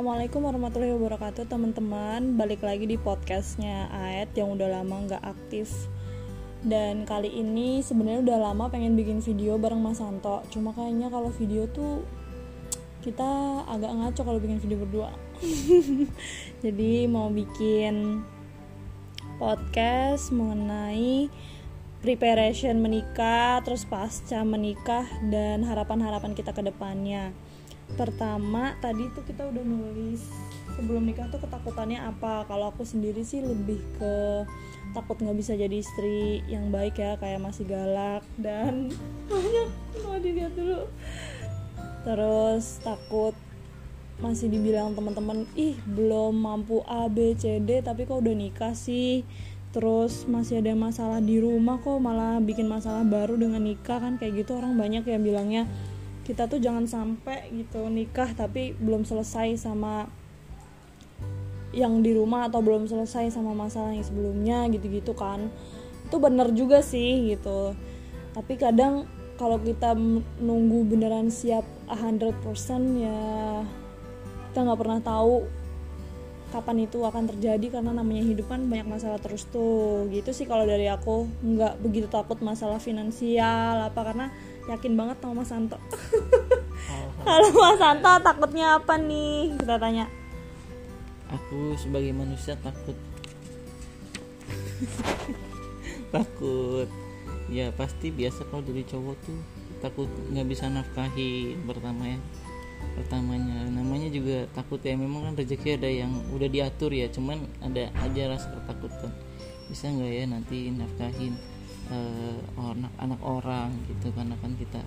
Assalamualaikum warahmatullahi wabarakatuh teman-teman. Balik lagi di podcastnya Aet yang udah lama nggak aktif. Dan kali ini sebenarnya udah lama pengen bikin video bareng Mas Santo Cuma kayaknya kalau video tuh kita agak ngaco kalau bikin video berdua. Jadi mau bikin podcast mengenai preparation menikah, terus pasca menikah dan harapan-harapan kita ke depannya pertama tadi tuh kita udah nulis sebelum nikah tuh ketakutannya apa? Kalau aku sendiri sih lebih ke takut nggak bisa jadi istri yang baik ya kayak masih galak dan banyak mau dilihat dulu. Terus takut masih dibilang teman-teman ih belum mampu A B C D tapi kok udah nikah sih? Terus masih ada masalah di rumah kok malah bikin masalah baru dengan nikah kan kayak gitu orang banyak yang bilangnya kita tuh jangan sampai gitu nikah tapi belum selesai sama yang di rumah atau belum selesai sama masalah yang sebelumnya gitu-gitu kan. Itu bener juga sih gitu. Tapi kadang kalau kita nunggu beneran siap 100% ya kita nggak pernah tahu kapan itu akan terjadi karena namanya hidup kan banyak masalah terus tuh. Gitu sih kalau dari aku. Nggak begitu takut masalah finansial apa karena yakin banget sama Mas Santo kalau Mas Santo takutnya apa nih? Kita tanya. Aku sebagai manusia takut. Takut. Ya pasti biasa kalau dari cowok tuh takut nggak bisa nafkahi pertama ya. Pertamanya. Namanya juga takut ya. Memang kan rezeki ada yang udah diatur ya. Cuman ada aja rasa ketakutan. Bisa nggak ya nanti nafkahin uh, anak anak orang gitu karena kan kita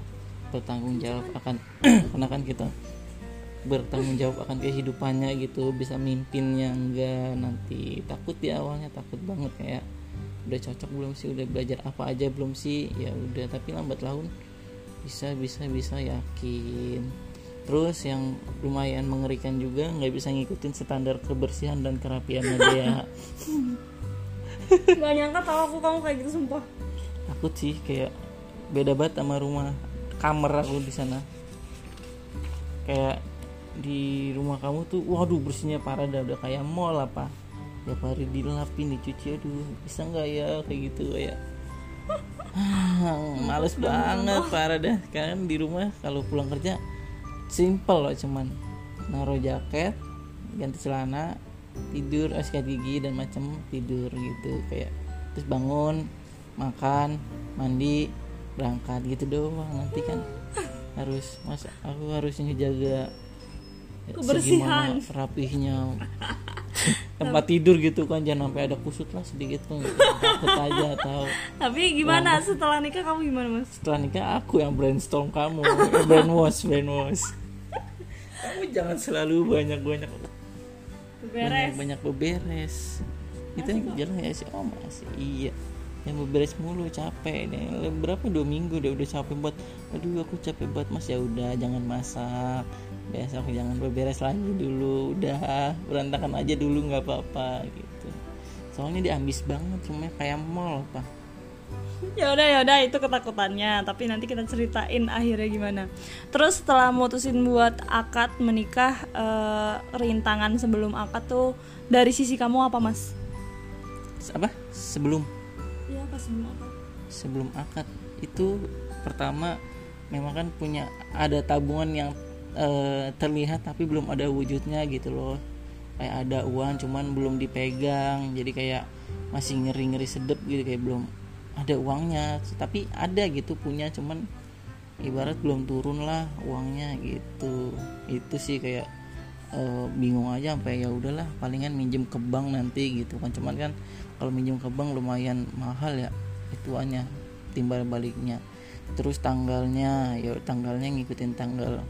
bertanggung jawab akan karena kan kita bertanggung jawab akan kehidupannya gitu bisa mimpinnya enggak nanti takut ya awalnya takut banget kayak udah cocok belum sih udah belajar apa aja belum sih? Ya udah tapi lambat laun bisa bisa bisa yakin. Terus yang lumayan mengerikan juga nggak bisa ngikutin standar kebersihan dan kerapian dia. Nggak nyangka tau aku kamu kayak gitu sumpah takut sih kayak beda banget sama rumah kamar aku di sana. Kayak di rumah kamu tuh waduh bersihnya parah dah. Udah kayak mall apa. Ya hari dilapin dicuci aduh bisa nggak ya? Kayak gitu ya males banget parah dah. Kan di rumah kalau pulang kerja simple loh cuman. Naruh jaket ganti celana tidur sikat gigi dan macam tidur gitu kayak. Terus bangun makan mandi berangkat gitu doang. Nanti kan harus mas aku harus ngejaga kebersihan. rapihnya tempat tidur gitu kan. Jangan sampai ada kusut lah sedikit pun. Gitu. takut aja tahu. Tapi gimana? Lama. setelah nikah kamu gimana mas? Setelah nikah aku yang brainstorm kamu. Brainwash brainwash. Kamu jangan selalu banyak banyak beberes. Banyak banyak beberes itu yang jalan ya sih oh masih iya yang beberes mulu capek deh. Berapa? Dua minggu deh udah capek buat aduh aku capek buat mas. Ya udah jangan masak. Besok jangan beberes lagi dulu. Udah berantakan aja dulu nggak apa-apa gitu. Soalnya dia ambis banget rumahnya kayak mall pak. Ya udah ya udah itu ketakutannya. Tapi nanti kita ceritain akhirnya gimana. Terus setelah mutusin buat akad menikah uh, rintangan sebelum akad tuh dari sisi kamu apa mas? Apa? Sebelum apa sebelum akad sebelum akad. Itu pertama memang kan punya ada tabungan yang uh, terlihat tapi belum ada wujudnya gitu loh. Kayak ada uang cuman belum dipegang. Jadi kayak masih ngeri ngeri sedep gitu kayak belum ada uangnya. Tapi ada gitu punya cuman ibarat belum turun lah uangnya gitu. Itu sih kayak e, bingung aja sampai ya udahlah palingan minjem ke bank nanti gitu kan. Cuman kan kalau minjem ke bank lumayan mahal ya ituannya timbal baliknya. Terus tanggalnya ya tanggalnya ngikutin tanggal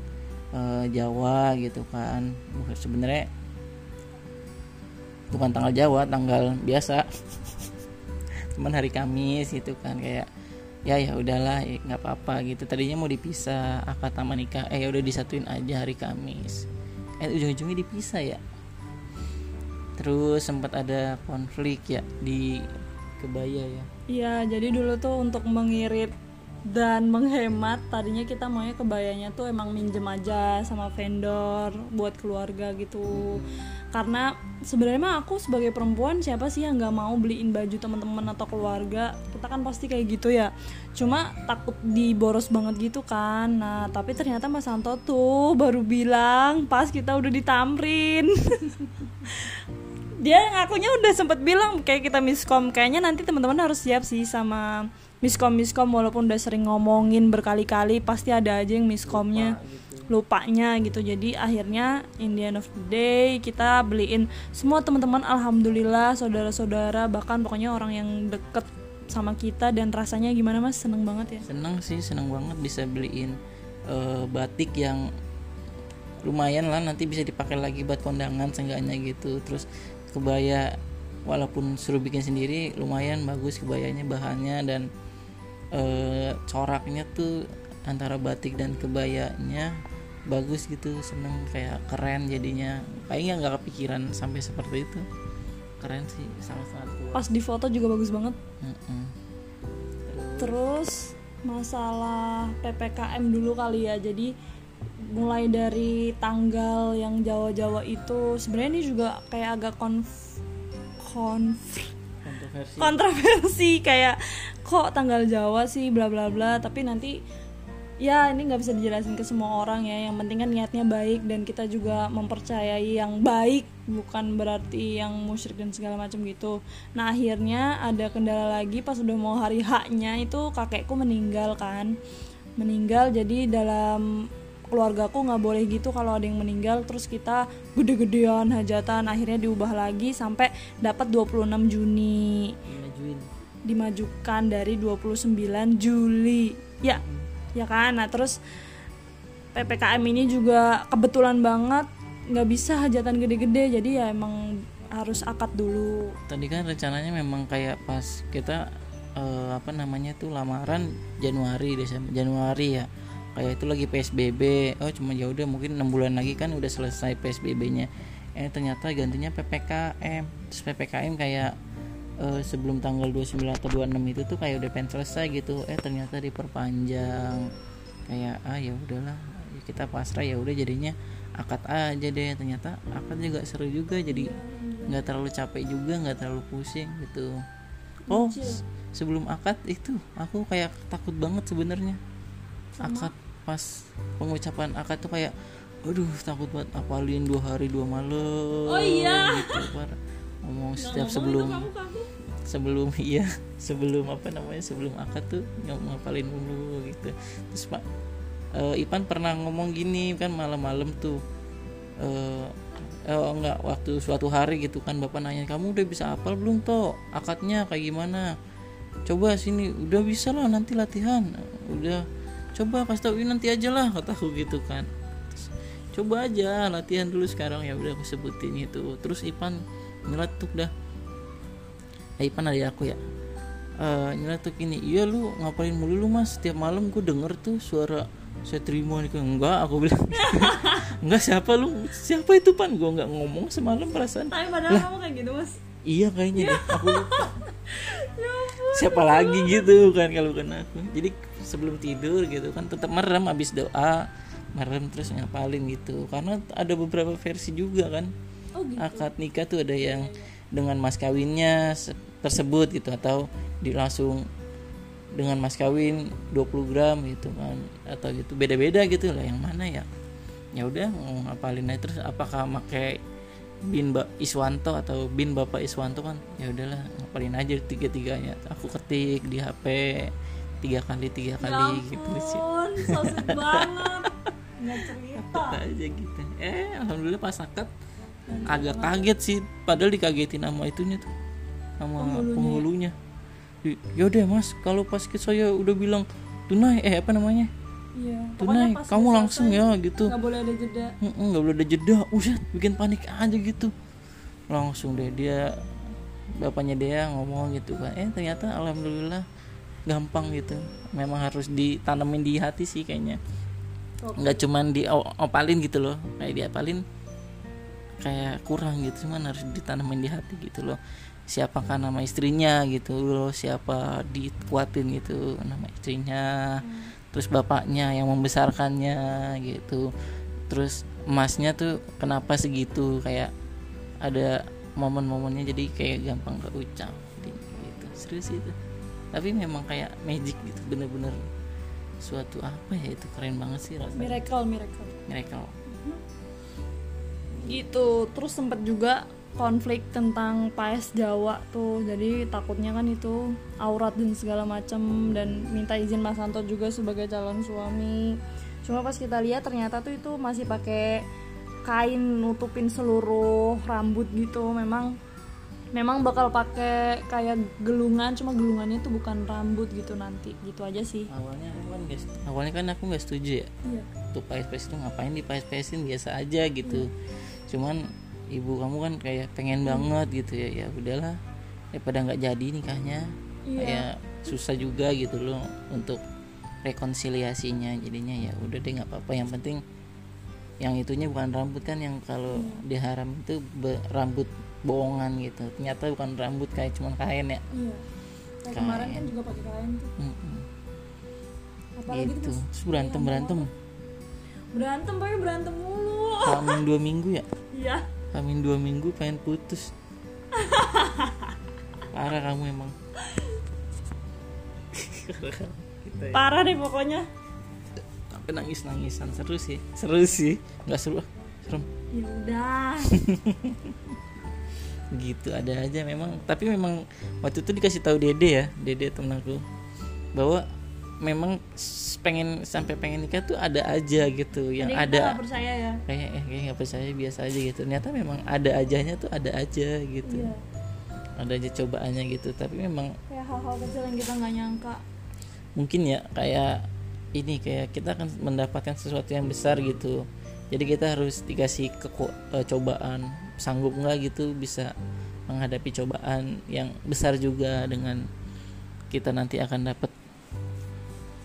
e, Jawa gitu kan. Sebenarnya bukan tanggal Jawa tanggal biasa. Cuman hari Kamis gitu kan kayak ya ya udahlah ya, nggak apa-apa gitu. Tadinya mau dipisah akad sama nikah eh ya udah disatuin aja hari Kamis. Eh ujung-ujungnya dipisah ya terus sempat ada konflik ya di kebaya ya? Iya jadi dulu tuh untuk mengirit dan menghemat tadinya kita maunya kebayanya tuh emang minjem aja sama vendor buat keluarga gitu. Karena sebenarnya mah aku sebagai perempuan siapa sih yang nggak mau beliin baju teman-teman atau keluarga? Kita kan pasti kayak gitu ya. Cuma takut diboros banget gitu kan. Nah tapi ternyata Mas Santo tuh baru bilang pas kita udah ditamrin. Dia ngakunya udah sempet bilang kayak kita miskom. Kayaknya nanti teman-teman harus siap sih sama miskom miskom walaupun udah sering ngomongin berkali-kali pasti ada aja yang miskomnya. Lupanya gitu. Jadi akhirnya in the end of the day kita beliin semua teman-teman alhamdulillah saudara-saudara bahkan pokoknya orang yang deket sama kita dan rasanya gimana mas? Seneng banget ya? Seneng sih seneng banget bisa beliin uh, batik yang lumayan lah nanti bisa dipakai lagi buat kondangan seenggaknya gitu. Terus kebaya walaupun suruh bikin sendiri lumayan bagus kebayanya bahannya dan uh, coraknya tuh antara batik dan kebayanya bagus gitu seneng kayak keren jadinya. Kayaknya nggak kepikiran sampai seperti itu. Keren sih sangat sangat kuat. Pas di foto juga bagus banget. Mm-mm. terus masalah ppkm dulu kali ya. Jadi mulai dari tanggal yang Jawa-Jawa itu sebenarnya ini juga kayak agak konf konf kontroversi. Kontroversi kayak kok tanggal Jawa sih? bla bla bla. Tapi nanti ya ini nggak bisa dijelasin ke semua orang ya. Yang penting kan niatnya baik dan kita juga mempercayai yang baik bukan berarti yang musyrik dan segala macam gitu. Nah akhirnya ada kendala lagi pas udah mau hari haknya itu kakekku meninggal kan. Meninggal jadi dalam keluargaku nggak boleh gitu kalau ada yang meninggal terus kita gede-gedean hajatan akhirnya diubah lagi sampai dapat 26 Juni. Dimajuin. Dimajukan dari 29 Juli. Ya ya kan? Nah terus ppkm ini juga kebetulan banget nggak bisa hajatan gede-gede jadi ya emang harus akad dulu. Tadi kan rencananya memang kayak pas kita eh, apa namanya tuh lamaran Januari Desember Januari ya kayak itu lagi PSBB oh cuma ya udah mungkin enam bulan lagi kan udah selesai PSBB-nya eh ternyata gantinya PPKM terus PPKM kayak eh, sebelum tanggal 29 atau 26 itu tuh kayak udah pengen selesai gitu. Eh ternyata diperpanjang. Kayak ah ya udahlah. Kita pasrah ya udah jadinya akad aja deh. Ternyata akad juga seru juga jadi nggak terlalu capek juga nggak terlalu pusing gitu. Oh sebelum akad itu aku kayak takut banget sebenarnya. Akad pas pengucapan akad tuh kayak aduh takut banget apalin dua hari dua malam Oh iya. gitu Par. ngomong setiap sebelum sebelum iya sebelum apa namanya sebelum akad tuh ng- ngapalin dulu gitu. Terus pak eh, Ipan pernah ngomong gini kan malam-malam tuh eh oh enggak waktu suatu hari gitu kan bapak nanya kamu udah bisa apal belum toh? Akadnya kayak gimana? Coba sini udah bisa lah nanti latihan. Udah coba kasih tau nanti aja lah kataku gitu kan. Terus, coba aja latihan dulu sekarang. Ya udah aku sebutin itu. Terus Ipan nyeletuk dah. Eh, Ipan ada aku ya. Eh nyeletuk ini iya lu ngapain mulu lu mas? Setiap malam gue denger tuh suara saya terima nih. Enggak aku bilang. Enggak siapa lu? Siapa itu pan? Gue nggak ngomong semalam perasaan. Tapi padahal kamu kayak gitu mas. Iya kayaknya deh. Aku lupa. Siapa lagi gitu kan kalau bukan aku. Jadi sebelum tidur gitu kan tetap merem abis doa merem terus ngapalin gitu. Karena ada beberapa versi juga kan. Oh gitu. Akad nikah tuh ada yang dengan mas kawinnya se- tersebut gitu atau di langsung dengan mas kawin 20 gram gitu kan atau gitu. Beda-beda gitu lah yang mana ya? Ya udah ngapalin aja. Terus apakah pakai bin Mbak Iswanto atau bin Bapak Iswanto kan? Ya udahlah ngapalin aja tiga tiganya aku ketik di HP tiga kali tiga ya kali gitu sih. banget. Nggak cerita. Aja gitu. Eh alhamdulillah pas akad agak kaget sih. Padahal dikagetin sama itunya tuh sama Penghulunya. yaudah mas kalau pas saya udah bilang tunai eh apa namanya? Iya tunai kamu langsung selesai, ya gitu. nggak boleh ada jeda. Nggak boleh ada jeda. Uset bikin panik aja gitu. Langsung deh dia bapaknya dia ngomong gitu kan eh ternyata alhamdulillah gampang gitu. Memang harus ditanamin di hati sih kayaknya. Oke. nggak cuman diopalin gitu loh. Kayak diapalin kayak kurang gitu. Cuman harus ditanamin di hati gitu loh. Siapakah nama istrinya gitu loh. Siapa dikuatin gitu nama istrinya. Terus bapaknya yang membesarkannya gitu. Terus emasnya tuh kenapa segitu? Kayak ada momen-momennya jadi kayak gampang keucap gitu. Serius itu tapi memang kayak magic gitu bener-bener suatu apa ya itu keren banget sih rasanya. Miracle miracle. Miracle. Gitu. Terus sempet juga konflik tentang paes Jawa tuh. Jadi takutnya kan itu aurat dan segala macem. Dan minta izin Mas Santo juga sebagai calon suami. Cuma pas kita lihat ternyata tuh itu masih pakai kain nutupin seluruh rambut gitu. Memang memang bakal pakai kayak gelungan cuma gelungannya tuh bukan rambut gitu nanti. Gitu aja sih. Awalnya aku kan guys awalnya kan aku nggak setuju ya. Iya. Tuh paes paes itu ngapain di paes paesin biasa aja gitu. Cuman ibu kamu kan kayak pengen banget gitu ya. Ya udahlah. Daripada nggak jadi nikahnya. Iya. kayak susah juga gitu loh untuk rekonsiliasinya. Jadinya ya udah deh nggak apa-apa. Yang penting yang itunya bukan rambut kan. Yang kalau diharam itu rambut bohongan gitu. Ternyata bukan rambut kayak cuman kain ya. Iya. Kayak kemarin kan juga pakai kain tuh. Mm-mm. apalagi gitu. tuh terus berantem berantem. berantem. Pakai berantem mulu. Hamin dua minggu ya? Iya. Hamin dua minggu pengen putus. Parah kamu emang. Ya. parah deh pokoknya. Tapi nangis nangisan seru sih. Seru sih. Nggak seru. Serem. Ya udah gitu ada aja memang. Tapi memang waktu itu dikasih tahu dede ya dede temenku bahwa memang pengen sampai pengen nikah tuh ada aja gitu yang Jadi ada. nggak percaya ya? Kayak eh kayak nggak percaya biasa aja gitu. Ternyata memang ada ajanya tuh ada aja gitu. Iya. Ada aja cobaannya gitu tapi memang kayak hal-hal kecil yang kita nggak nyangka. Mungkin ya kayak ini kayak kita akan mendapatkan sesuatu yang besar gitu. Jadi kita harus dikasih keku- eh, cobaan sanggup nggak gitu bisa menghadapi cobaan yang besar juga dengan kita nanti akan dapat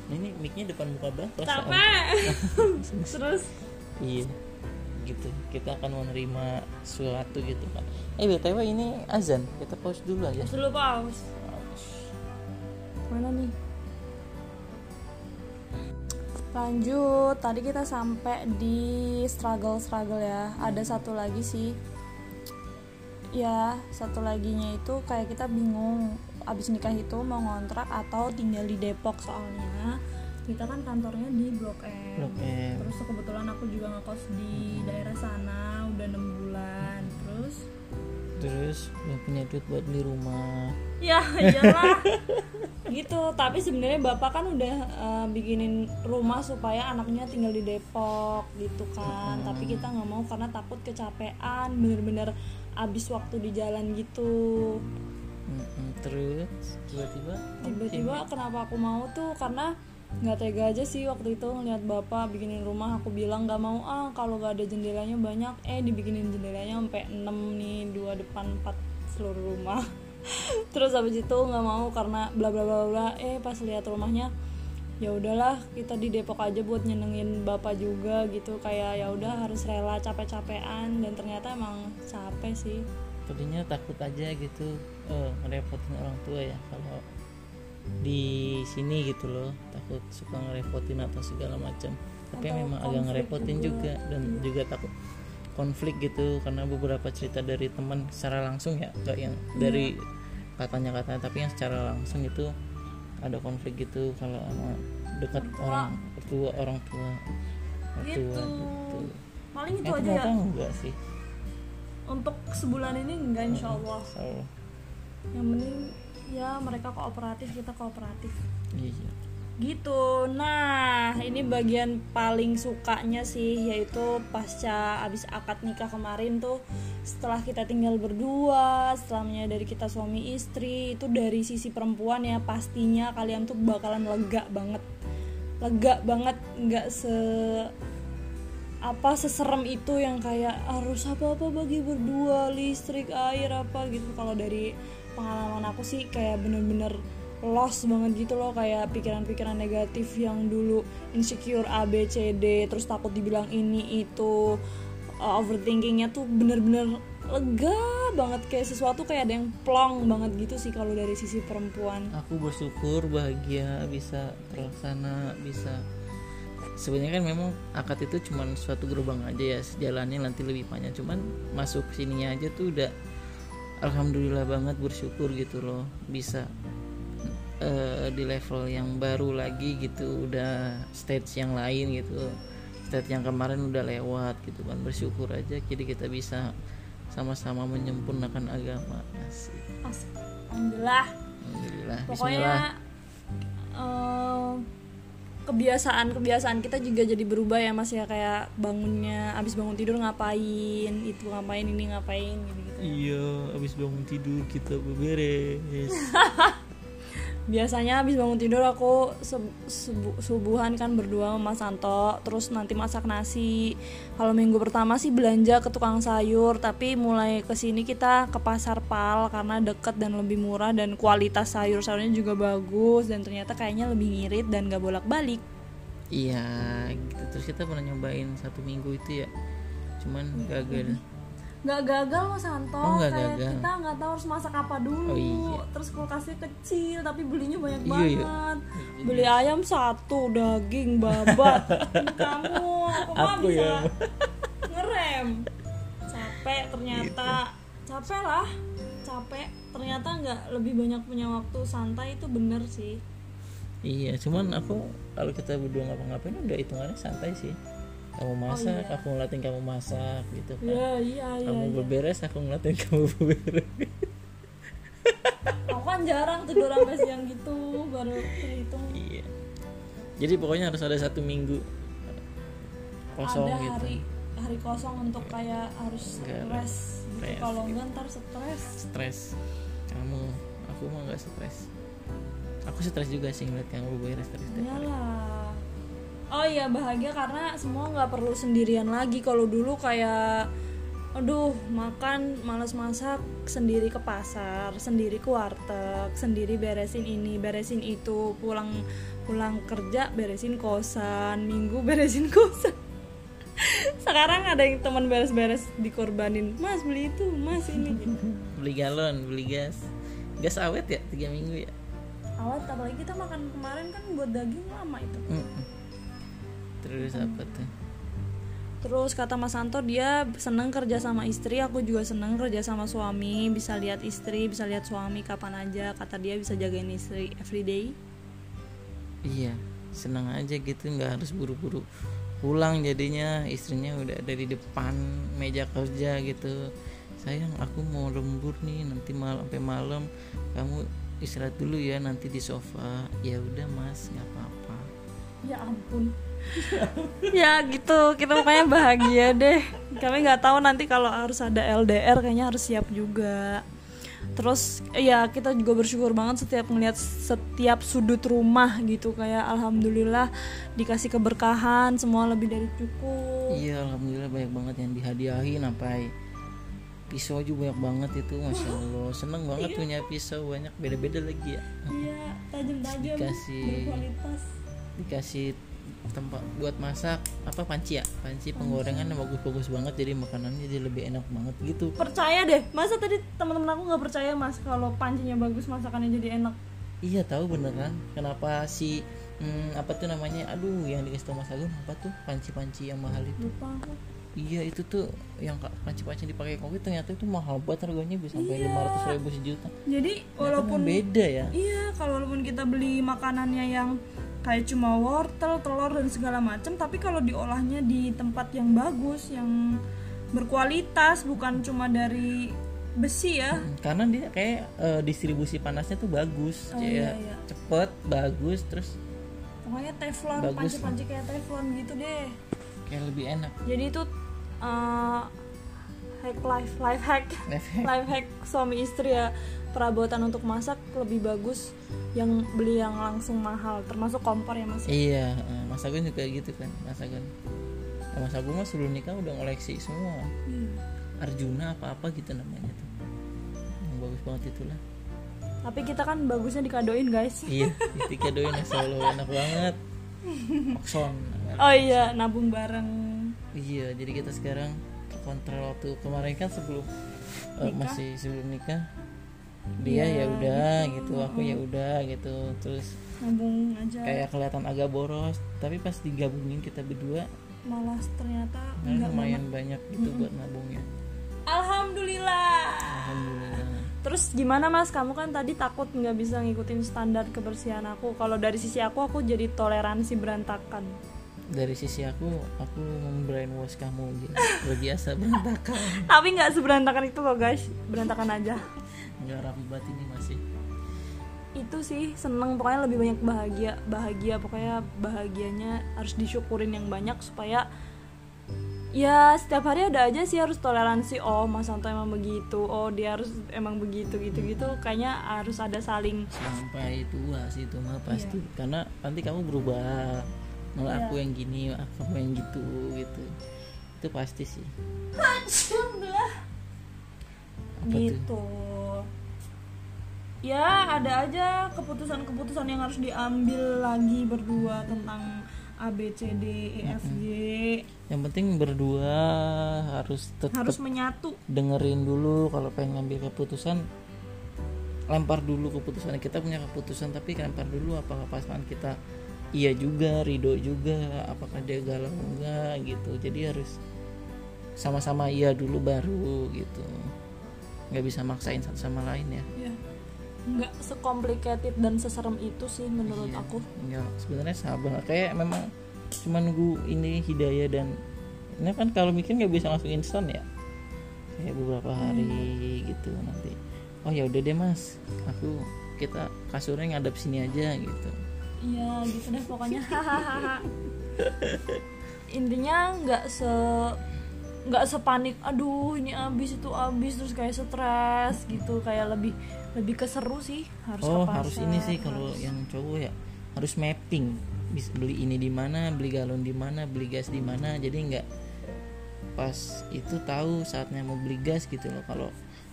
ini micnya depan muka banget terus? Iya gitu. Kita akan menerima sesuatu gitu kan eh btw ini azan. Kita pause dulu aja. Dulu pause. Mana nih? Lanjut. Tadi kita sampai di struggle struggle ya. Ada satu lagi sih ya satu laginya itu kayak kita bingung abis nikah itu mau ngontrak atau tinggal di Depok soalnya. Kita kan kantornya di Blok M. Blok M. terus kebetulan aku juga ngekos di daerah sana udah enam bulan. Terus? Terus belum punya duit buat beli rumah. Ya iyalah. Gitu tapi sebenarnya bapak kan udah eh, bikinin rumah supaya anaknya tinggal di Depok gitu kan. Tapi kita nggak mau karena takut kecapean bener-bener abis waktu di jalan gitu. Terus tiba-tiba? Tiba-tiba kenapa aku mau tuh? Karena nggak tega aja sih waktu itu ngeliat bapak bikinin rumah. Aku bilang nggak mau ah kalau nggak ada jendelanya banyak. Eh dibikinin jendelanya sampai 6 nih dua depan empat seluruh rumah. Terus habis itu nggak mau karena bla bla bla bla. Eh pas lihat rumahnya ya udahlah kita di Depok aja buat nyenengin bapak juga gitu. Kayak ya udah harus rela capek-capean. Dan ternyata emang capek sih. Tadinya takut aja gitu eh, ngerepotin orang tua ya. Kalau di sini gitu loh takut suka ngerepotin atau segala macam. Tapi Atau memang agak ngerepotin juga. juga, dan juga takut konflik gitu. Karena beberapa cerita dari teman secara langsung ya. Nggak yang dari katanya katanya tapi yang secara langsung itu ada konflik gitu kalau sama dekat Orang tua. orang tua. Orang gitu tua gitu. paling itu eh, aja ya. enggak sih. Untuk sebulan ini enggak insya Allah yang penting ya mereka kooperatif kita kooperatif. Iya gitu. Nah ini bagian paling sukanya sih yaitu pasca abis akad nikah kemarin tuh setelah kita tinggal berdua setelah menyadari kita suami istri itu dari sisi perempuan ya pastinya kalian tuh bakalan lega banget. Lega banget nggak se apa seserem itu yang kayak harus apa apa bagi berdua listrik air apa gitu. Kalau dari pengalaman aku sih kayak bener-bener lost banget gitu loh kayak pikiran-pikiran negatif yang dulu insecure A B C D terus takut dibilang ini itu. Uh, overthinkingnya tuh bener-bener lega banget kayak sesuatu kayak ada yang plong banget gitu sih kalau dari sisi perempuan. Aku bersyukur bahagia bisa terlaksana bisa. Sebenarnya kan memang akad itu cuma suatu gerbang aja ya jalannya nanti lebih panjang. Cuman masuk sininya aja tuh udah alhamdulillah banget bersyukur gitu loh bisa uh, di level yang baru lagi gitu udah stage yang lain gitu. Stage yang kemarin udah lewat gitu kan bersyukur aja jadi kita bisa sama-sama menyempurnakan agama. Asik. Alhamdulillah. Alhamdulillah pokoknya uh, kebiasaan-kebiasaan kita juga jadi berubah ya mas ya. Kayak bangunnya abis bangun tidur ngapain itu ngapain ini ngapain gitu, -gitu. iya abis bangun tidur kita beberes biasanya habis bangun tidur aku subuhan kan berdua sama Mas Santo terus nanti masak nasi. Kalau minggu pertama sih belanja ke tukang sayur. Tapi mulai ke sini kita ke pasar pal karena deket dan lebih murah dan kualitas sayur sayurnya juga bagus dan ternyata kayaknya lebih ngirit dan gak bolak balik iya gitu. Terus kita pernah nyobain satu minggu itu ya. Cuman gagal nggak gagal loh Santo. Oh, gak kayak gagal. kita nggak tahu harus masak apa dulu. Oh, iya. terus kulkasnya kecil tapi belinya banyak iya, banget. Iya. beli ayam satu daging babat. Kamu aku, aku bisa? ya. ngerem. Capek ternyata. Gitu. capek lah. Capek. Ternyata nggak lebih banyak punya waktu santai itu bener sih. Iya cuman aku kalau kita berdua ngapa-ngapain udah hitungannya santai sih kamu oh, masak oh, iya. aku ngeliatin kamu masak gitu kan. Iya, iya, iya, kamu iya. berberes aku ngeliatin kamu berberes. Aku kan jarang tidur sampai siang gitu baru terhitung. Iya. Jadi pokoknya harus ada satu minggu kosong ada gitu. hari hari kosong untuk kayak harus rest gitu. kalau gitu. enggak ntar stres. Stres. Kamu aku mah nggak stres. Aku stres juga sih ngeliat kamu beres terus iyalah oh iya bahagia karena semua nggak perlu sendirian lagi. Kalau dulu kayak aduh makan males masak sendiri ke pasar sendiri ke warteg sendiri beresin ini beresin itu pulang pulang kerja beresin kosan minggu beresin kosan. Sekarang ada yang teman beres-beres dikorbanin mas beli itu mas ini. Beli galon beli gas. Gas awet ya tiga minggu ya? Awet apalagi kita makan kemarin kan buat daging lama itu. Mm -mm terus apa tuh Terus kata Mas Santo dia seneng kerja sama istri, aku juga seneng kerja sama suami, bisa lihat istri, bisa lihat suami kapan aja. Kata dia bisa jagain istri everyday. Iya, seneng aja gitu, nggak harus buru-buru pulang jadinya istrinya udah ada di depan meja kerja gitu. Sayang, aku mau lembur nih nanti malam sampai malam kamu istirahat dulu ya nanti di sofa. Ya udah mas, nggak apa-apa. Ya ampun ya gitu. Kita pokoknya bahagia deh. Kami nggak tahu nanti kalau harus ada LDR kayaknya harus siap juga. Terus ya kita juga bersyukur banget setiap melihat setiap sudut rumah gitu. Kayak alhamdulillah dikasih keberkahan semua lebih dari cukup. Iya alhamdulillah banyak banget yang dihadiahin sampai pisau juga banyak banget itu masya allah. Seneng banget iya. punya pisau banyak beda-beda lagi ya. Iya tajam-tajam dikasih berkualitas. dikasih tempat buat masak apa panci ya? Panci penggorengan yang bagus-bagus banget jadi makanannya jadi lebih enak banget gitu. Percaya deh. Masa tadi teman-teman aku nggak percaya mas kalau pancinya bagus masakannya jadi enak? Iya tahu beneran. Kenapa si hmm, apa tuh namanya? Aduh yang dikasih tau mas Agung apa tuh? Panci-panci yang mahal itu. Lupa iya itu tuh yang panci-panci dipakai kopi ternyata itu mahal banget harganya bisa sampai iya. lima ratus ribu sejuta. Jadi walaupun beda ya. Iya kalau walaupun kita beli makanannya yang kayak cuma wortel, telur dan segala macam, tapi kalau diolahnya di tempat yang bagus, yang berkualitas, bukan cuma dari besi ya. Hmm, karena dia kayak uh, distribusi panasnya tuh bagus, oh, iya, iya. cepet, bagus, terus pokoknya teflon, panci-panci kayak teflon gitu deh. Kayak lebih enak. Jadi itu uh, hack life, life hack, life hack, life hack suami istri ya. Perabotan untuk masak lebih bagus yang beli yang langsung mahal termasuk kompor ya mas? Iya mas juga gitu kan mas Agun. Nah, mas Agun mah sebelum nikah udah ngoleksi semua. Hmm. Arjuna apa apa gitu namanya tuh. Yang bagus banget itulah. Tapi kita kan bagusnya dikadoin guys. Iya dikadoin selalu enak banget. Oxon. Oh iya nabung bareng. Iya jadi kita sekarang kontrol waktu kemarin kan sebelum eh, Nikah? masih sebelum nikah. Dia Iya, ya udah gitu. gitu aku ya udah gitu. Terus nabung aja. kayak kelihatan agak boros tapi pas digabungin kita berdua malah ternyata nah, enggak lumayan banyak gitu buat nabungnya. Alhamdulillah. Alhamdulillah. Terus gimana mas? Kamu kan tadi takut nggak bisa ngikutin standar kebersihan aku. Kalau dari sisi aku aku jadi toleransi berantakan dari sisi aku aku membrainwash kamu gitu. Berbiasa berantakan. Tapi nggak seberantakan itu loh guys. Berantakan aja. Nggak rapi banget ini masih. Itu sih seneng. Pokoknya lebih banyak bahagia bahagia. Pokoknya bahagianya harus disyukurin yang banyak supaya ya setiap hari ada aja sih harus toleransi. Oh mas Santo emang begitu. Oh dia harus emang begitu gitu gitu. Kayaknya harus ada saling sampai tua sih itu mah pasti. Karena nanti kamu berubah malah Iya. aku yang gini aku yang gitu gitu. Itu pasti sih. Apa tuh? gitu. Ya ada aja keputusan-keputusan yang harus diambil lagi berdua tentang A B C D E F G. Yang penting berdua harus tetap harus menyatu. dengerin dulu kalau pengen ngambil keputusan. Lempar dulu keputusan. Kita punya keputusan tapi lempar dulu apakah pasangan kita iya juga ridho juga apakah dia galau enggak gitu. Jadi harus sama-sama iya dulu baru gitu. Nggak bisa maksain satu sama lain ya. Ya nggak sekomplikated dan seserem itu sih menurut Iya. aku. Enggak, sebenarnya sabar. Kayak memang cuma nunggu ini hidayah dan ini kan kalau mikir nggak bisa langsung instan ya? Kayak beberapa hari gitu nanti. Oh ya udah deh mas. Aku kita kasurnya ngadep sini aja gitu Iya gitu deh pokoknya. Hahaha intinya nggak se nggak sepanik aduh ini abis itu abis terus kayak stres gitu kayak lebih lebih keseru sih harus ke oh pasar, harus ini sih kalau harus- yang cowok ya harus mapping. Bisa beli ini di mana beli galon di mana beli gas di mana. Jadi nggak pas itu tahu saatnya mau beli gas gitu loh. Kalau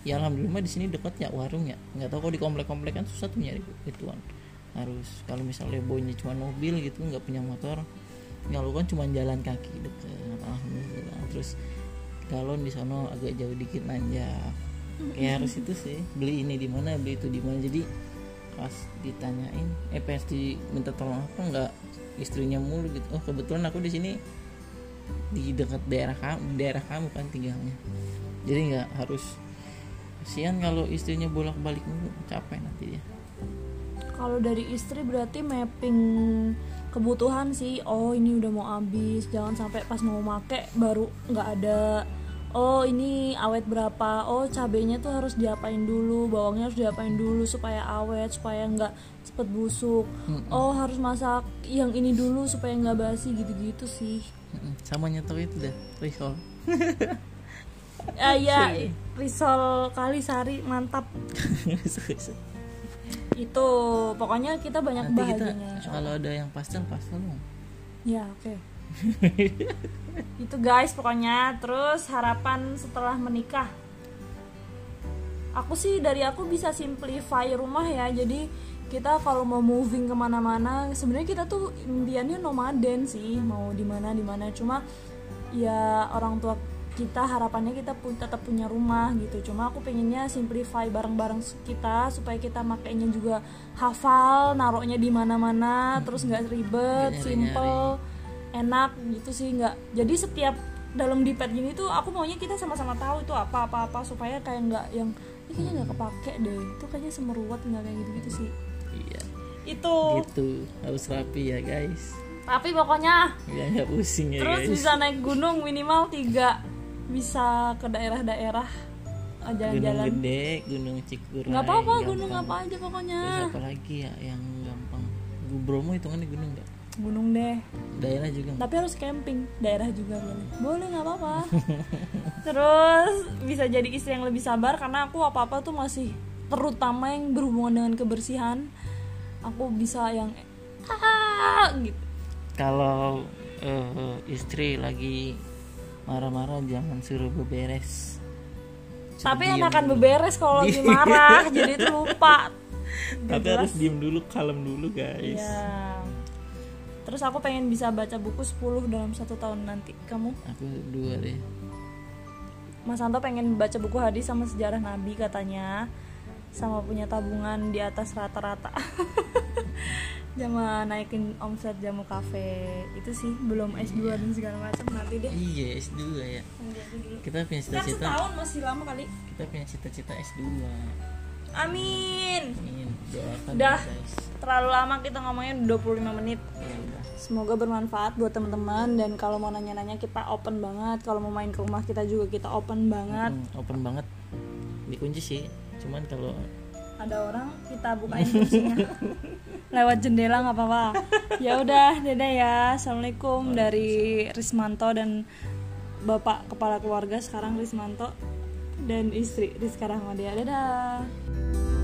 ya alhamdulillah di sini dekat ya warung ya nggak tahu kalau di komplek-komplek kan susah tuh nyari ituan harus kalau misalnya boynya cuma mobil gitu nggak punya motor ya lu kan cuma jalan kaki deket alhamdulillah. Terus galon di sana agak jauh dikit nanjak. Ya harus itu sih. Beli ini di mana beli itu di mana. Jadi pas ditanyain eh pas diminta tolong apa nggak? Istrinya mulu gitu. Oh kebetulan aku di sini di dekat daerah kamu daerah kamu kan tinggalnya. Jadi nggak harus kasihan kalau istrinya bolak balik mulu capek nanti dia kalau dari istri berarti mapping kebutuhan sih. Oh ini udah mau habis jangan sampai pas mau make baru nggak ada. Oh ini awet berapa? Oh cabenya tuh harus diapain dulu bawangnya harus diapain dulu supaya awet supaya nggak cepet busuk. Oh harus masak yang ini dulu supaya nggak basi gitu-gitu sih. Mm-mm. sama nyetok itu dah risol. Ah ya risol kali sari mantap itu pokoknya kita banyak nanti kita bahagianya. insya kalau ada yang pastel pastel dong. Ya oke. itu guys pokoknya. Terus harapan setelah menikah. Aku sih dari aku bisa simplify rumah ya. Jadi kita kalau mau moving ke mana-mana sebenarnya kita tuh impiannya nomaden sih. Mau di mana di mana. Cuma ya orang tua kita harapannya kita pun tetap punya rumah gitu. Cuma aku pengennya simplify barang-barang kita supaya kita makainya juga hafal naruhnya di mana-mana terus nggak ribet Nggak nyari-nyari. simple enak gitu sih nggak. Jadi setiap dalam di pad gini tuh aku maunya kita sama-sama tahu itu apa apa apa supaya kayak nggak yang ini kayaknya nggak kepake deh. Itu kayaknya semeruat nggak kayak gitu gitu sih. Iya. Itu. Gitu. Harus rapi ya guys. Tapi pokoknya. Ya nggak pusing ya terus guys. bisa naik gunung minimal tiga bisa ke daerah-daerah eh, gunung jalan-jalan gede gunung cikuray nggak apa-apa gunung apa aja pokoknya. Terus apa lagi ya yang gampang? Bromo hitungannya gunung nggak? Gunung deh. Daerah juga tapi harus camping daerah juga boleh. Boleh nggak apa-apa. Terus bisa jadi istri yang lebih sabar karena aku apa-apa tuh masih terutama yang berhubungan dengan kebersihan. Aku bisa yang ah gitu. Kalau eh, istri lagi marah-marah jangan suruh beberes Suruh tapi diem enakan beberes kalau lagi marah jadi tuh lupa tapi Jelas. harus diem dulu kalem dulu guys Iya. Terus aku pengen bisa baca buku 10 dalam satu tahun nanti. Kamu? aku dua deh Mas Santo pengen baca buku hadis sama sejarah Nabi katanya sama punya tabungan di atas rata-rata sama naikin omset jamu kafe itu sih belum S2 dan segala macam nanti deh. Iya S2 ya. Nanti dulu. kita punya kan cita-cita. setahun masih lama kali. Kita punya cita-cita S2 amin. Amin. doakan Udah. ya, terlalu lama kita ngomongnya 25 menit. Ya udah. Semoga bermanfaat buat teman-teman. Dan kalau mau nanya-nanya kita open banget. Kalau mau main ke rumah kita juga kita open banget. Hmm, open banget. Dikunci sih. Cuman kalau Ada orang kita bukain kuncinya lewat jendela nggak apa-apa. Ya udah, dadah ya. Assalamualaikum dari Rismanto dan Bapak kepala keluarga sekarang Rismanto dan istri Rizka Rahmadia. Dadah.